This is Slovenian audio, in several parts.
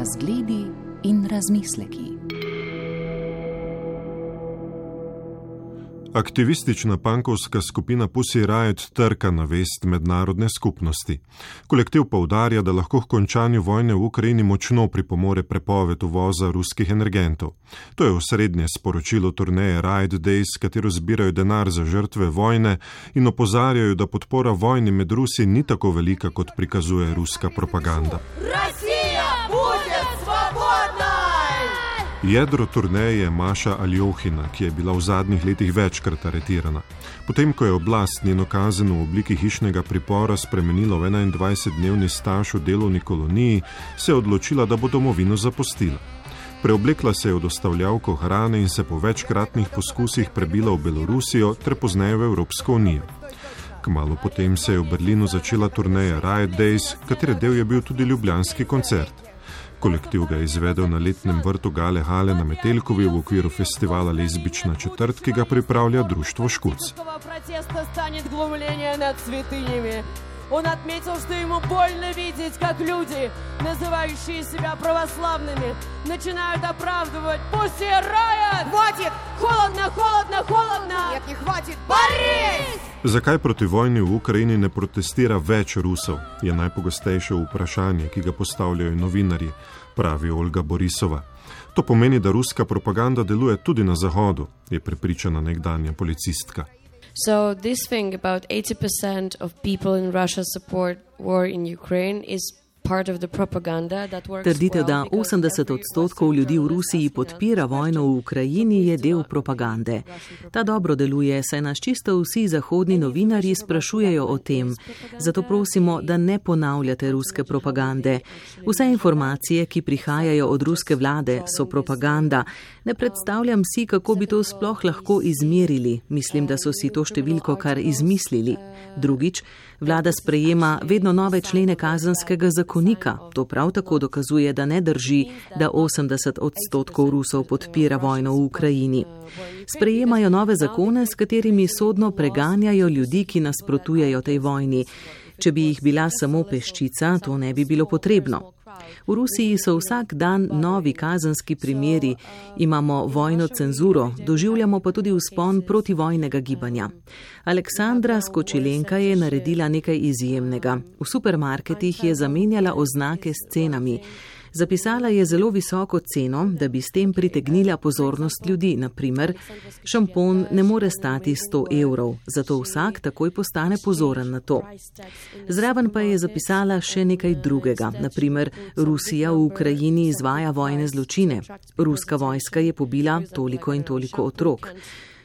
Razgledi in razmisleki. Aktivistična pankovska skupina Pussy Riot trka na vest mednarodne skupnosti. Kolektiv poudarja, da lahko k končanju vojne v Ukrajini močno pripomore prepoved uvoza ruskih energentov. To je osrednje sporočilo turneje Riot Days, katero zbirajo denar za žrtve vojne in opozarjajo, da podpora vojni med Rusi ni tako velika, kot prikazuje ruska propaganda. Rusija Jedro turneje je Maša Aljohina, ki je bila v zadnjih letih večkrat aretirana. Potem, ko je oblast njeno kazen v obliki hišnega pripora spremenila v 21-dnevni staž v delovni koloniji, se je odločila, da bo domovino zapustila. Preoblekla se je v dostavljavko hrane in se po večkratnih poskusih prebila v Belorusijo ter pozneje v Evropsko unijo. Kmalo potem se je v Berlinu začela turneja Riot Days, katere del je bil tudi ljubljanski koncert. Kolektiv ga je izvedel na letnem vrtu Gale Hale na Metelkovi v okviru festivala Lezbična četrt, ki ga pripravlja Društvo Škuc. Он отметил, что ему больно видеть, как люди, называющие себя православными, начинают оправдывать «Пусть рая!» Хватит! Холодно, холодно, холодно! Нет, не хватит! Борис! Zakaj proti vojni v Ukrajini ne protestira več Rusov, je najpogostejše vprašanje, ki ga postavljajo novinarji, pravi Olga Borisova. To pomeni, da ruska propaganda deluje tudi na Zahodu, je prepričana nekdanja policistka. So this thing about 80% of people in Russia support war in Ukraine is Trditev, da 80 odstotkov ljudi v Rusiji podpira vojno v Ukrajini, je del propagande. Ta dobro deluje, saj nas čisto vsi zahodni novinarji sprašujejo o tem. Zato prosimo, da ne ponavljate ruske propagande. Vse informacije, ki prihajajo od ruske vlade, so propaganda. Ne predstavljam si, kako bi to sploh lahko izmerili. Mislim, da so si to številko kar izmislili. Drugič, vlada sprejema vedno nove člene kazanskega zakonika. To prav tako dokazuje, da ne drži, da 80 odstotkov Rusov podpira vojno v Ukrajini. Sprejemajo nove zakone, s katerimi sodno preganjajo ljudi, ki nasprotujejo tej vojni. Če bi jih bila samo peščica, to ne bi bilo potrebno. V Rusiji so vsak dan novi kazanski primeri, imamo vojno cenzuro, doživljamo pa tudi vzpon protivojnega gibanja. Aleksandra Skočilenka je naredila nekaj izjemnega. V supermarketih je zamenjala oznake s cenami. Zapisala je zelo visoko ceno, da bi s tem pritegnila pozornost ljudi. Naprimer, šampon ne more stati 100 evrov, zato vsak takoj postane pozoren na to. Zraven pa je zapisala še nekaj drugega. Naprimer, Rusija v Ukrajini izvaja vojne zločine. Ruska vojska je pobila toliko in toliko otrok.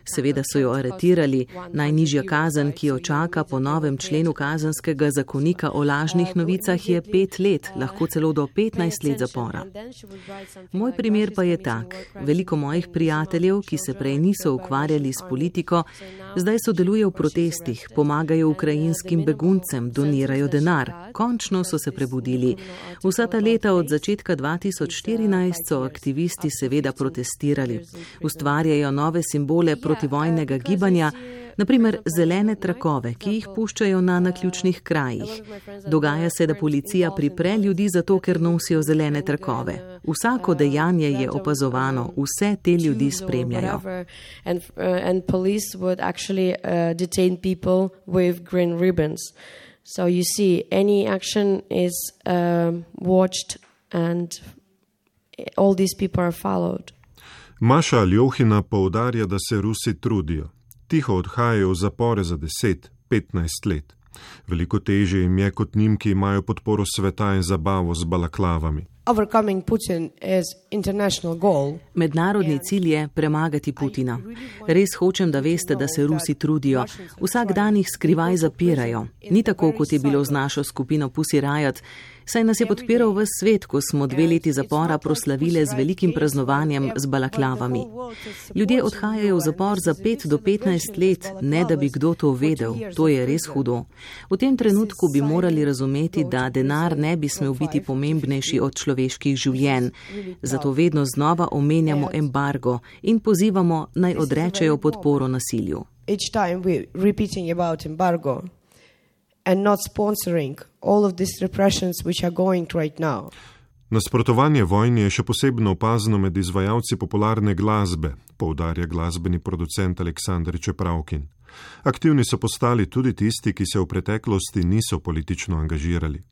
Seveda so jo aretirali. Najnižja kazen, ki jo čaka po novem členu kazanskega zakonika o lažnih novicah, je pet let, lahko celo do 15 let zapora. Moj primer pa je tak. Veliko mojih prijateljev, ki se prej niso ukvarjali s politiko, zdaj sodelujejo v protestih, pomagajo ukrajinskim beguncem, donirajo denar. Končno so se prebudili. Vsa ta leta od začetka 2014 so aktivisti seveda protestirali. Ustvarjajo nove simbole proti protivojnega gibanja, naprimer zelene trakove, ki jih puščajo na naključnih krajih. Dogaja se, da policija pripre ljudi zato, ker nosijo zelene trakove. Vsako dejanje je opazovano, vse te ljudi spremljajo. So you see, any action is uh, watched and all these people are followed. Maša Aljohina poudarja, da se Rusi trudijo. Tiho odhajajo v zapore za 10-15 let. Veliko teže jim je kot njim, ki imajo podporo sveta in zabavo z balaklavami. Mednarodni cilj je premagati Putina. Res hočem, da veste, da se Rusi trudijo. Vsak dan jih skrivaj zapirajo. Ni tako, kot je bilo z našo skupino Pussy Riot saj nas je podpiral v svet, ko smo dve leti zapora proslavile z velikim praznovanjem z balaklavami. Ljudje odhajajo v zapor za 5 do 15 let, ne da bi kdo to vedel. To je res hudo. V tem trenutku bi morali razumeti, da denar ne bi smel biti pomembnejši od človeških življenj. Zato vedno znova omenjamo embargo in pozivamo naj odrečejo podporo nasilju. Each time we're repeating about embargo and not sponsoring all of these repressions which are going right now. Nasprotovanje vojni je še posebno opazno med izvajalci popularne glasbe, poudarja glasbeni producent Aleksandr Čepravkin. Aktivni so postali tudi tisti, ki se v preteklosti niso politično angažirali.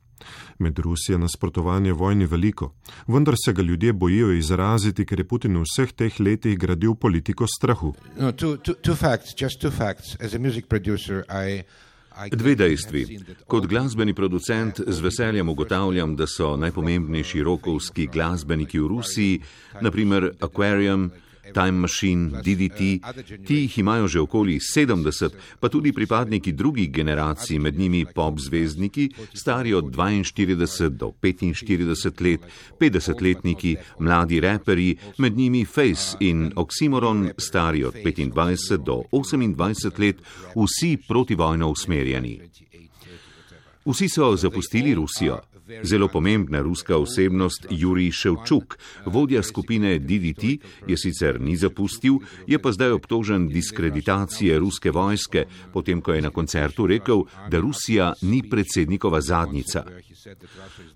Med Rusijo nasprotovanje vojni veliko, vendar se ga ljudje bojijo izraziti, ker je Putin v vseh teh letih gradil politiko strahu. No, two, two, two facts, Dve dejstvi. Kot glasbeni producent z veseljem ugotavljam, da so najpomembnejši rokovski glasbeniki v Rusiji, naprimer Aquarium, Time Machine, DDT, ti jih imajo že okoli 70, pa tudi pripadniki drugih generacij, med njimi pop zvezdniki, stari od 42 do 45 let, 50-letniki, mladi reperi, med njimi Face in Oxymoron, stari od 25 do 28 let, vsi protivojno usmerjeni. Vsi so zapustili Rusijo. Zelo pomembna ruska osebnost Jurij Ševčuk, vodja skupine DDT, je sicer ni zapustil, je pa zdaj obtožen diskreditacije ruske vojske, potem ko je na koncertu rekel, da Rusija ni predsednikova zadnica.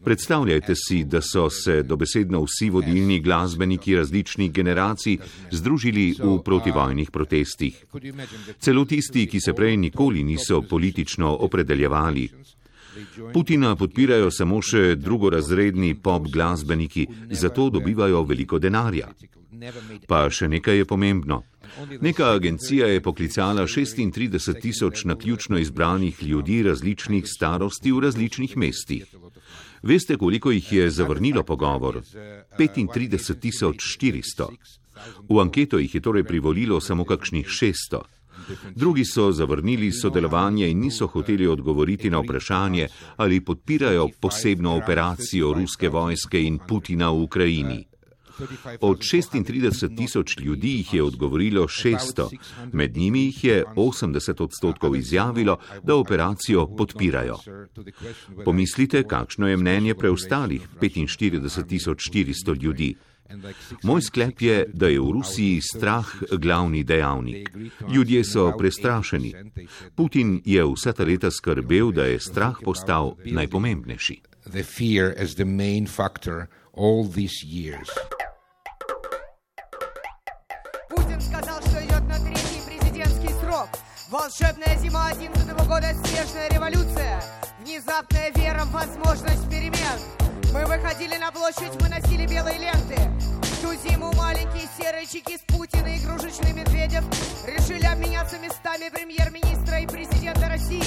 Predstavljajte si, da so se dobesedno vsi vodilni glasbeniki različnih generacij združili v protivojnih protestih. Celo tisti, ki se prej nikoli niso politično opredeljevali. Putina podpirajo samo še drugorazredni pop glasbeniki, zato dobivajo veliko denarja. Pa še nekaj je pomembno. Neka agencija je poklicala 36 tisoč naključno izbranih ljudi različnih starosti v različnih mestih. Veste, koliko jih je zavrnilo pogovor? 35 tisoč 400. V anketo jih je torej privolilo samo kakšnih 600. Drugi so zavrnili sodelovanje in niso hoteli odgovoriti na vprašanje, ali podpirajo posebno operacijo ruske vojske in Putina v Ukrajini. Od 36 tisoč ljudi jih je odgovorilo 600, med njimi jih je 80 odstotkov izjavilo, da operacijo podpirajo. Pomislite, kakšno je mnenje preostalih 45 tisoč 400 ljudi. Moj sklep je, da je v Rusiji strah glavni dejavnik. Ljudje so prestrašeni. Putin je vsa ta leta skrbel, da je strah postal najpomembnejši. Putin сказал, что идет на третий президентский срок. Волшебная зима 11 года, снежная революция. Внезапная вера в возможность перемен. Мы выходили на площадь, выносили белые ленты. Ту зиму маленькие серые с Путина и игрушечный Медведев решили обменяться местами премьер-министра и президента России.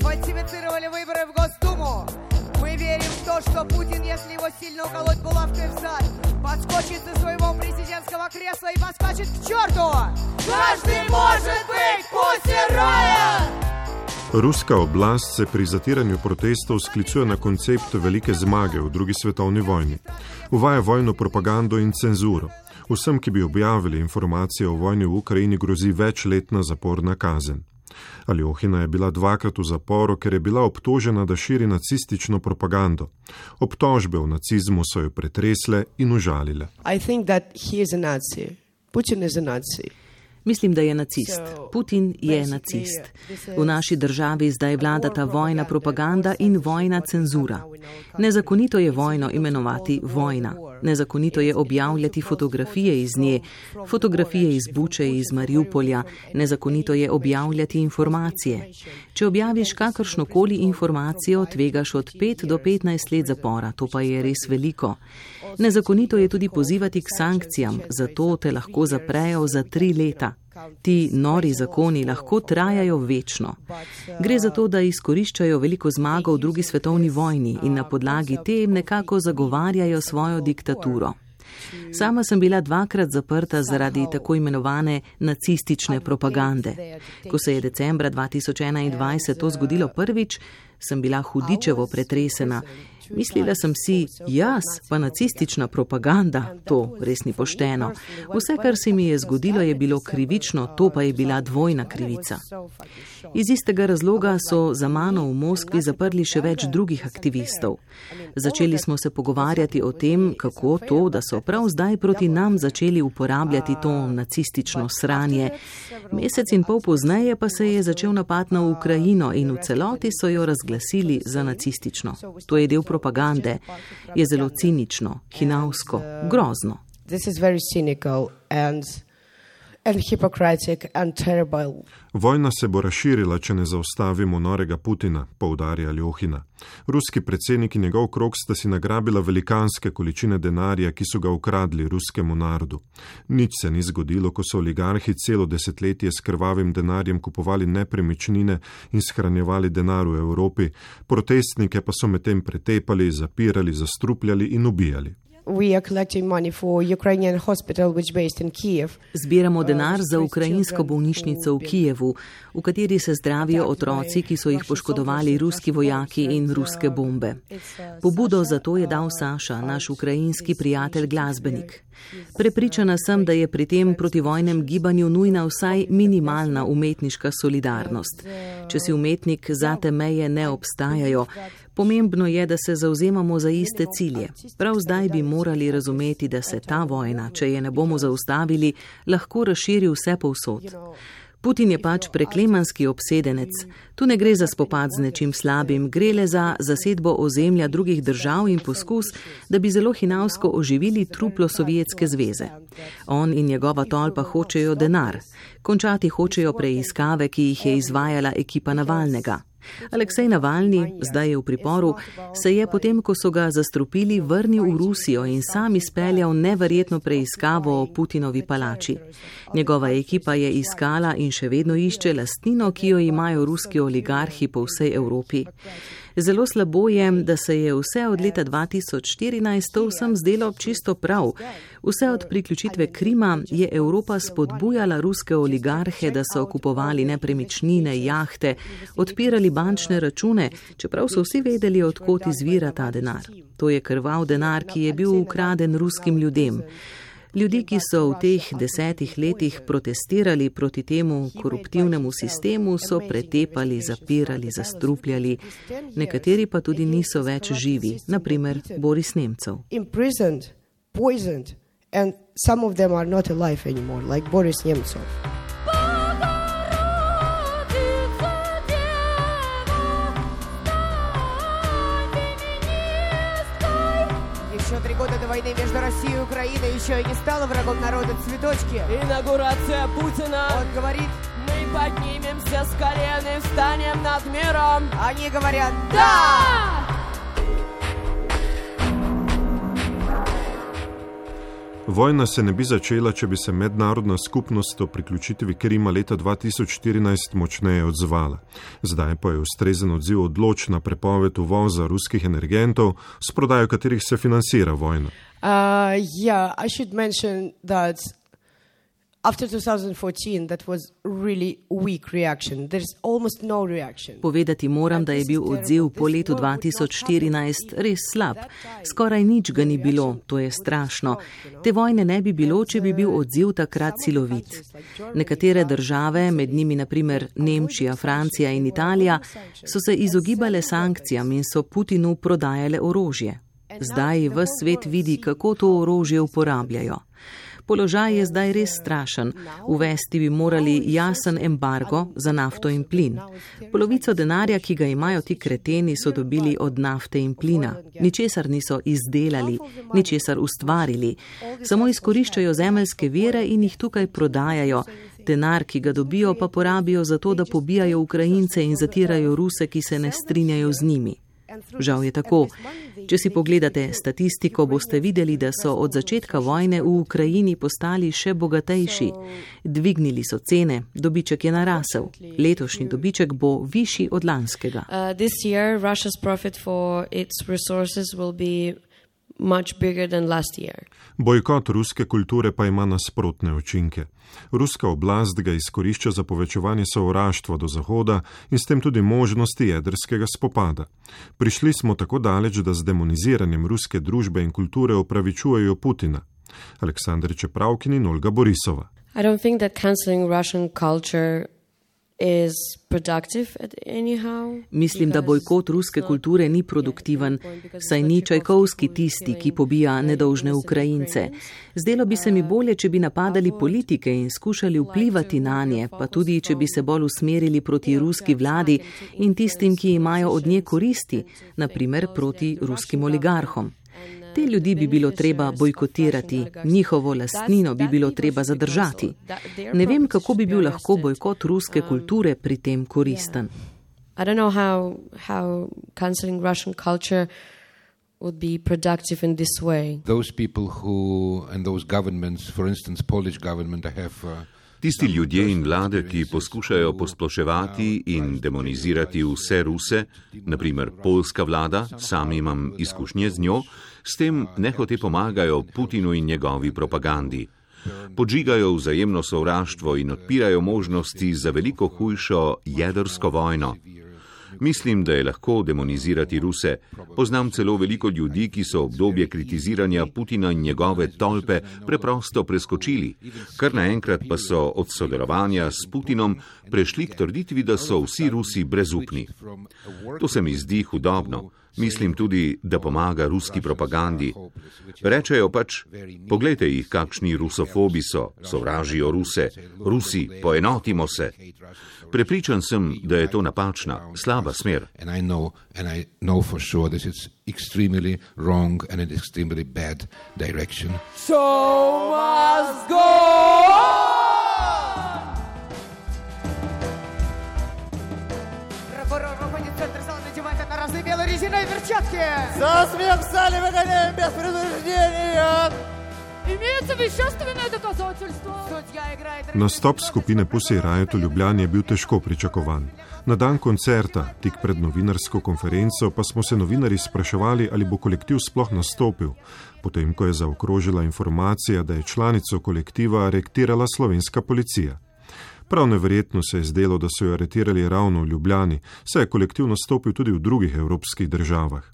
Сфальсифицировали выборы в Госдуму. Мы верим в то, что Путин, если его сильно уколоть булавкой в зад, подскочит со своего президентского кресла и поскачет к черту! Каждый может быть Путин Райан! Ruska oblast se pri zatiranju protestov sklicuje na koncept velike zmage v drugi svetovni vojni. Uvaja vojno propagando in cenzuro. Vsem, ki bi objavili informacije o vojni v Ukrajini, grozi večletna zaporna kazen. Aljohina je bila dvakrat v zaporu, ker je bila obtožena, da širi nacistično propagando. Obtožbe o nacizmu so jo pretresle in užalile. Putin je naci. Mislim, da je nacist. Putin je nacist. V naši državi zdaj vladata vojna propaganda in vojna cenzura. Nezakonito je vojno imenovati vojna. Nezakonito je objavljati fotografije iz nje, fotografije iz Buče, iz Mariupolja. Nezakonito je objavljati informacije. Če objaviš kakršnokoli informacijo, tvegaš od 5 do 15 let zapora. To pa je res veliko. Nezakonito je tudi pozivati k sankcijam, zato te lahko zaprejo za tri leta. Ti nori zakoni lahko trajajo večno. Gre za to, da izkoriščajo veliko zmago v drugi svetovni vojni in na podlagi te nekako zagovarjajo svojo diktaturo. Sama sem bila dvakrat zaprta zaradi tako imenovane nacistične propagande. Ko se je decembra 2021 to zgodilo prvič, sem bila hudičevo pretresena Mislila sem si, jaz, pa nacistična propaganda, to res ni pošteno. Vse, kar se mi je zgodilo, je bilo krivično, to pa je bila dvojna krivica. Iz istega razloga so za mano v Moskvi zaprli še več drugih aktivistov. Začeli smo se pogovarjati o tem, kako to, da so prav zdaj proti nam začeli uporabljati to nacistično sranje. Mesec in pol pozneje pa se je začel napad na Ukrajino in v celoti so jo razglasili za nacistično. To je del propagande je zelo cinično, hinavsko, grozno. This is very cynical and and hypocritic and terrible. Vojna se bo razširila, če ne zaustavimo norega Putina, poudarja Ljohina. Ruski predsednik in njegov krok sta si nagrabila velikanske količine denarja, ki so ga ukradli ruskemu narodu. Nič se ni zgodilo, ko so oligarhi celo desetletje s krvavim denarjem kupovali nepremičnine in shranjevali denar v Evropi, protestnike pa so medtem pretepali, zapirali, zastrupljali in ubijali. Zbiramo denar za ukrajinsko bolnišnico v Kijevu, v kateri se zdravijo otroci, ki so jih poškodovali ruski vojaki in ruske bombe. Pobudo za to je dal Saša, naš ukrajinski prijatelj glasbenik. Prepričana sem, da je pri tem protivojnem gibanju nujna vsaj minimalna umetniška solidarnost. Če si umetnik, zate meje ne obstajajo. Pomembno je, da se zauzemamo za iste cilje. Prav zdaj bi morali razumeti, da se ta vojna, če je ne bomo zaustavili, lahko razširi vse povsod. Putin je pač preklemanski obsedenec. Tu ne gre za spopad z nečim slabim, gre le za zasedbo ozemlja drugih držav in poskus, da bi zelo hinavsko oživili truplo Sovjetske zveze. On in njegova tolpa hočejo denar. Končati hočejo preiskave, ki jih je izvajala ekipa Navalnega. Aleksej Navalni, zdaj je v priporu, se je potem, ko so ga zastrupili, vrnil v Rusijo in sam izpeljal neverjetno preiskavo o Putinovi palači. Njegova ekipa je iskala in še vedno išče lastnino, ki jo imajo ruski oligarhi po vsej Evropi. Zelo slabo je, da se je vse od leta 2014 to vsem zdelo čisto prav. Vse od priključitve Krima je Evropa spodbujala ruske oligarhe, da so kupovali nepremičnine, jahte, odpirali bančne račune, čeprav so vsi vedeli, odkot izvira ta denar. To je krval denar, ki je bil ukraden ruskim ljudem. Ljudi, ki so v teh desetih letih protestirali proti temu koruptivnemu sistemu, so pretepali, zapirali, zastrupljali. Nekateri pa tudi niso več živi, naprimer Boris Nemcev. And some of them are not alive anymore, like Boris Nemtsov. Года до войны между Россией и Украиной еще и не стала врагом народа цветочки. Инаугурация Путина. Он говорит, мы поднимемся с колен и встанем над миром. Они говорят, да! Vojna se ne bi začela, če bi se mednarodna skupnost o priključitvi Krima leta 2014 močneje odzvala. Zdaj pa je ustrezen odziv odločna prepoved uvoza ruskih energentov, s prodajo katerih se financira vojna. Uh, yeah, after 2014 that was really weak reaction. There's almost no reaction. Povedati moram da je bil odziv po letu 2014 res slab. Skoraj nič ga ni bilo to je strašno. Te vojne ne bi bilo če bi bil odziv takrat silovit. Nekatere države med njimi na primer Nemčija Francija in Italija so se izogibale sankcijam in so Putinu prodajale orožje. Zdaj v svet vidi, kako to orožje uporabljajo. Položaj je zdaj res strašen. Uvesti bi morali jasen embargo za nafto in plin. Polovico denarja, ki ga imajo ti kreteni, so dobili od nafte in plina. Ničesar niso izdelali, ničesar ustvarili. Samo izkoriščajo zemeljske vire in jih tukaj prodajajo. Denar, ki ga dobijo, pa porabijo za to, da pobijajo Ukrajince in zatirajo Ruse, ki se ne strinjajo z njimi. Žal je tako. Če si pogledate statistiko, boste videli, da so od začetka vojne v Ukrajini postali še bogatejši. Dvignili so cene, dobiček je narasel. Letošnji dobiček bo višji od lanskega. Uh, Bojkot ruske kulture pa ima nasprotne učinke. Ruska oblast ga izkorišča za povečevanje sovraštva do Zahoda in s tem tudi možnosti jedrskega spopada. Prišli smo tako daleč, da z demoniziranjem ruske družbe in kulture opravičujejo Putina. Aleksandr Čepravkin in Olga Borisova. is productive at anyhow. Mislim, da bojkot ruske kulture ni produktiven, saj ni Čajkovski tisti, ki pobija nedolžne Ukrajince. Zdelo bi se mi bolje, če bi napadali politike in skušali vplivati na nje, pa tudi, če bi se bolj usmerili proti ruski vladi in tistim, ki imajo od nje koristi, naprimer proti ruskim oligarhom. Te ljudi bi bilo treba bojkotirati, njihovo lastnino bi bilo treba zadržati. Ne vem, kako bi bil lahko bojkot ruske kulture pri tem koristen. Would be productive in this way. Those people who and those governments, for instance, Polish government, I have. Uh, Tisti ljudje in vlade, ki poskušajo posploševati in demonizirati vse Ruse, naprimer polska vlada, sam imam izkušnje z njo, s tem nehote pomagajo Putinu in njegovi propagandi. Podžigajo vzajemno sovraštvo in odpirajo možnosti za veliko hujšo jedrsko vojno. Mislim, da je lahko demonizirati Ruse. Poznam celo veliko ljudi, ki so obdobje kritiziranja Putina in njegove tolpe preprosto preskočili, kar naenkrat pa so od sodelovanja s Putinom prešli k trditvi, da so vsi Rusi brezupni. To se mi zdi hudobno. Mislim tudi, da pomaga ruski propagandi. Rečejo pač, pogledajte jih, kakšni rusofobi so, sovražijo Ruse, Rusi, poenotimo se. Prepričan sem, da je to napačna, slaba smer. So must go! резиновой перчатки! За смех в зале выгоняем без предупреждения! Имеется вещественное доказательство. Nastop skupine Pussy Riot v Ljubljani je bil težko pričakovan. Na dan koncerta, tik pred novinarsko konferenco, pa smo se novinari spraševali, ali bo kolektiv sploh nastopil, potem ko je zaokrožila informacija, da je članico kolektiva aretirala slovenska policija. Prav neverjetno se je zdelo, da so jo aretirali ravno v Ljubljani, saj je kolektiv nastopil tudi v drugih evropskih državah.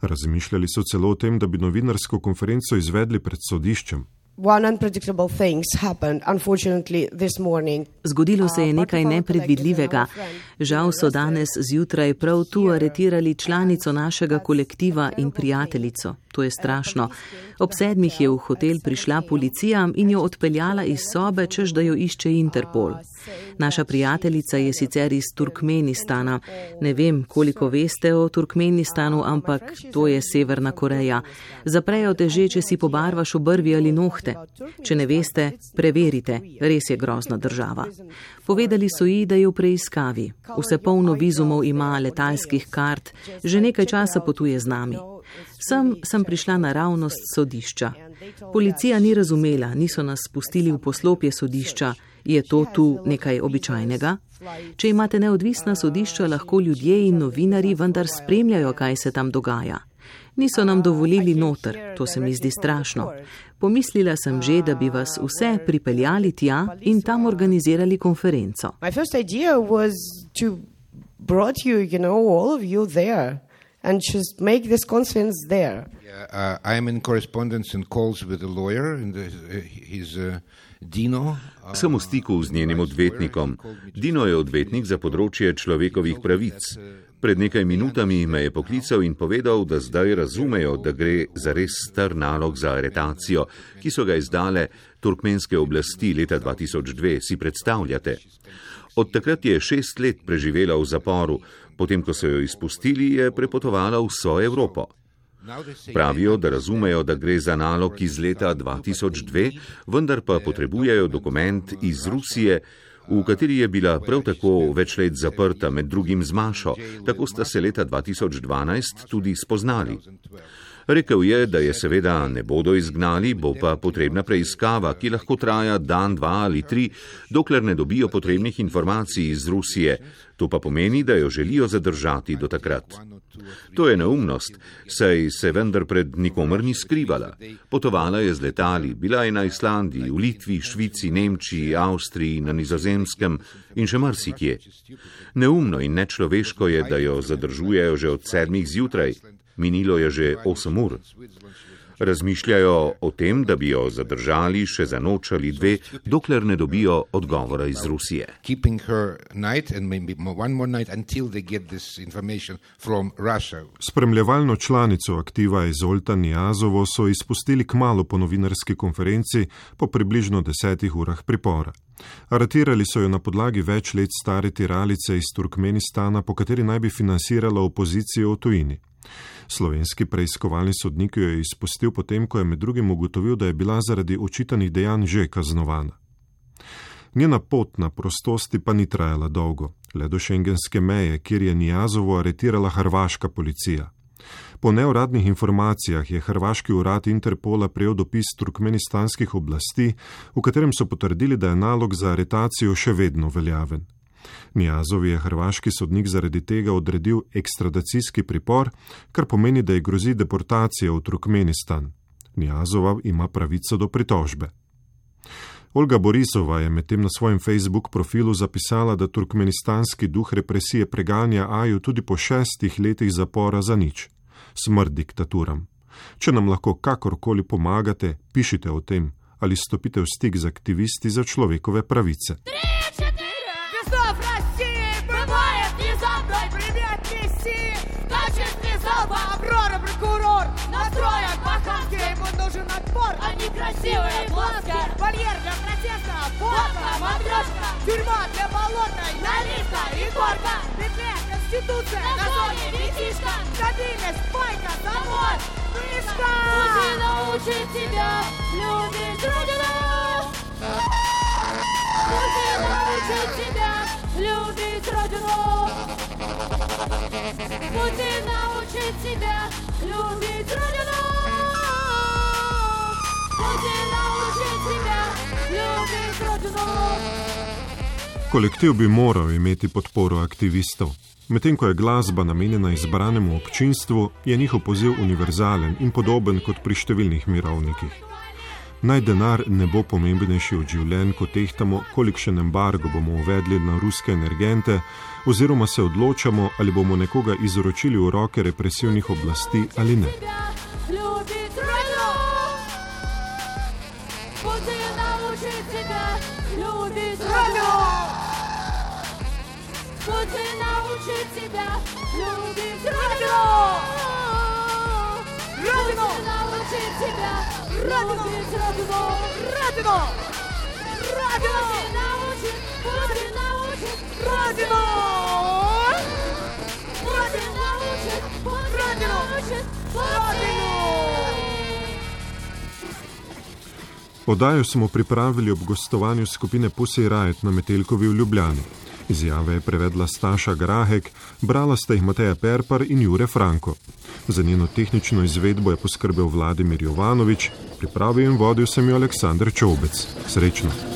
Razmišljali so celo o tem, da bi novinarsko konferenco izvedli pred sodiščem. Zgodilo se je uh, nekaj nepredvidljivega. Žal so danes zjutraj prav tu aretirali članico našega kolektiva in prijateljico. To je strašno. Ob sedmih je v hotel prišla policija in jo odpeljala iz sobe, čež da jo išče Interpol. Naša prijateljica je sicer iz Turkmenistana. Ne vem, koliko veste o Turkmenistanu, ampak to je Severna Koreja. Zaprejo te že, če si pobarvaš obrvi ali nohte. Če ne veste, preverite, res je grozna država. Povedali so ji, da je v preiskavi. Vse polno vizumov ima letalskih kart, že nekaj časa potuje z nami. Sem sem prišla naravnost sodišča. Policija ni razumela, niso nas spustili v poslopje sodišča. Je to tu nekaj običajnega? Če imate neodvisna sodišča, lahko ljudje in novinari vendar spremljajo, kaj se tam dogaja. Niso nam dovolili noter, to se mi zdi strašno. Pomislila sem že, da bi vas vse pripeljali tja in tam organizirali konferenco. And just make this conference there. Yeah, uh, I am in correspondence and calls with a lawyer, and the, uh, he's uh, Dino. Sem v stiku z njenim odvetnikom. Dino je odvetnik za področje človekovih pravic. Pred nekaj minutami me je poklical in povedal, da zdaj razumejo, da gre za res star nalog za aretacijo, ki so ga izdale turkmenske oblasti leta 2002. Si predstavljate? Od takrat je šest let preživela v zaporu, potem ko so jo izpustili, je prepotovala vso Evropo. Pravijo, da razumejo, da gre za nalog iz leta 2002, vendar pa potrebujejo dokument iz Rusije, v kateri je bila prav tako več let zaprta med drugim z Mašo, tako sta se leta 2012 tudi spoznali. Rekel je, da je seveda ne bodo izgnali, bo pa potrebna preiskava, ki lahko traja dan, dva ali tri, dokler ne dobijo potrebnih informacij iz Rusije. To pa pomeni, da jo želijo zadržati do takrat. To je neumnost, saj se vendar pred nikomer ni skrivala. Potovala je z letali, bila je na Islandiji, v Litvi, Švici, Nemčiji, Avstriji, na Nizozemskem in še marsikje. Neumno in nečloveško je, da jo zadržujejo že od sedmih zjutraj minilo je že 8 ur. Razmišljajo o tem, da bi jo zadržali še za noč ali dve, dokler ne dobijo odgovora iz Rusije. Spremljevalno članico aktiva Izolta Nijazovo so izpustili k malu po novinarski konferenci po približno desetih urah pripora. Aratirali so jo na podlagi več let stare tiralice iz Turkmenistana, po kateri naj bi financirala opozicijo v tujini. Slovenski preiskovalni sodnik jo je izpustil potem, ko je med drugim ugotovil, da je bila zaradi očitanih dejanj že kaznovana. Njena pot na prostosti pa ni trajala dolgo, le do šengenske meje, kjer je Nijazovo aretirala hrvaška policija. Po neuradnih informacijah je hrvaški urad Interpola prejel dopis turkmenistanskih oblasti, v katerem so potrdili, da je nalog za aretacijo še vedno veljaven. Nijazovi je hrvaški sodnik zaradi tega odredil ekstradacijski pripor, kar pomeni, da je grozi deportacija v Turkmenistan. Nijazova ima pravico do pritožbe. Olga Borisova je medtem na svojem Facebook profilu zapisala, da turkmenistanski duh represije preganja Aju tudi po šestih letih zapora za nič smrt diktaturam. Če nam lahko kakorkoli pomagate, pišite o tem ali stopite v stik z aktivisti za človekove pravice. Они красивые глазки. Вольер для протеста Фото, матрешка. Тюрьма для болотной Наливка и горка. Петля, конституция На зоне детишка Стабильность, пайка, завод Мышка Пути научит тебя любить родину Пути научит тебя любить родину Пути научит тебя любить родину Kolektiv bi moral imeti podporo aktivistov. Medtem ko je glasba namenjena izbranemu občinstvu, je njihov poziv univerzalen in podoben kot pri številnih mirovnikih. Naj denar ne bo pomembnejši od življenj, ko tehtamo, kolikšen embargo bomo uvedli na ruske energente, oziroma se odločamo, ali bomo nekoga izročili v roke represivnih oblasti ali ne. Podajo smo pripravili ob gostovanju skupine Pussy Riot na Metelkovi v Ljubljani. Izjave je prevedla Staša Grahek, brala sta jih Mateja Perpar in Jure Franko. Za njeno tehnično izvedbo je poskrbel Vladimir Jovanovič, pripravil in vodil sem jo Aleksandr Čobec. Srečno!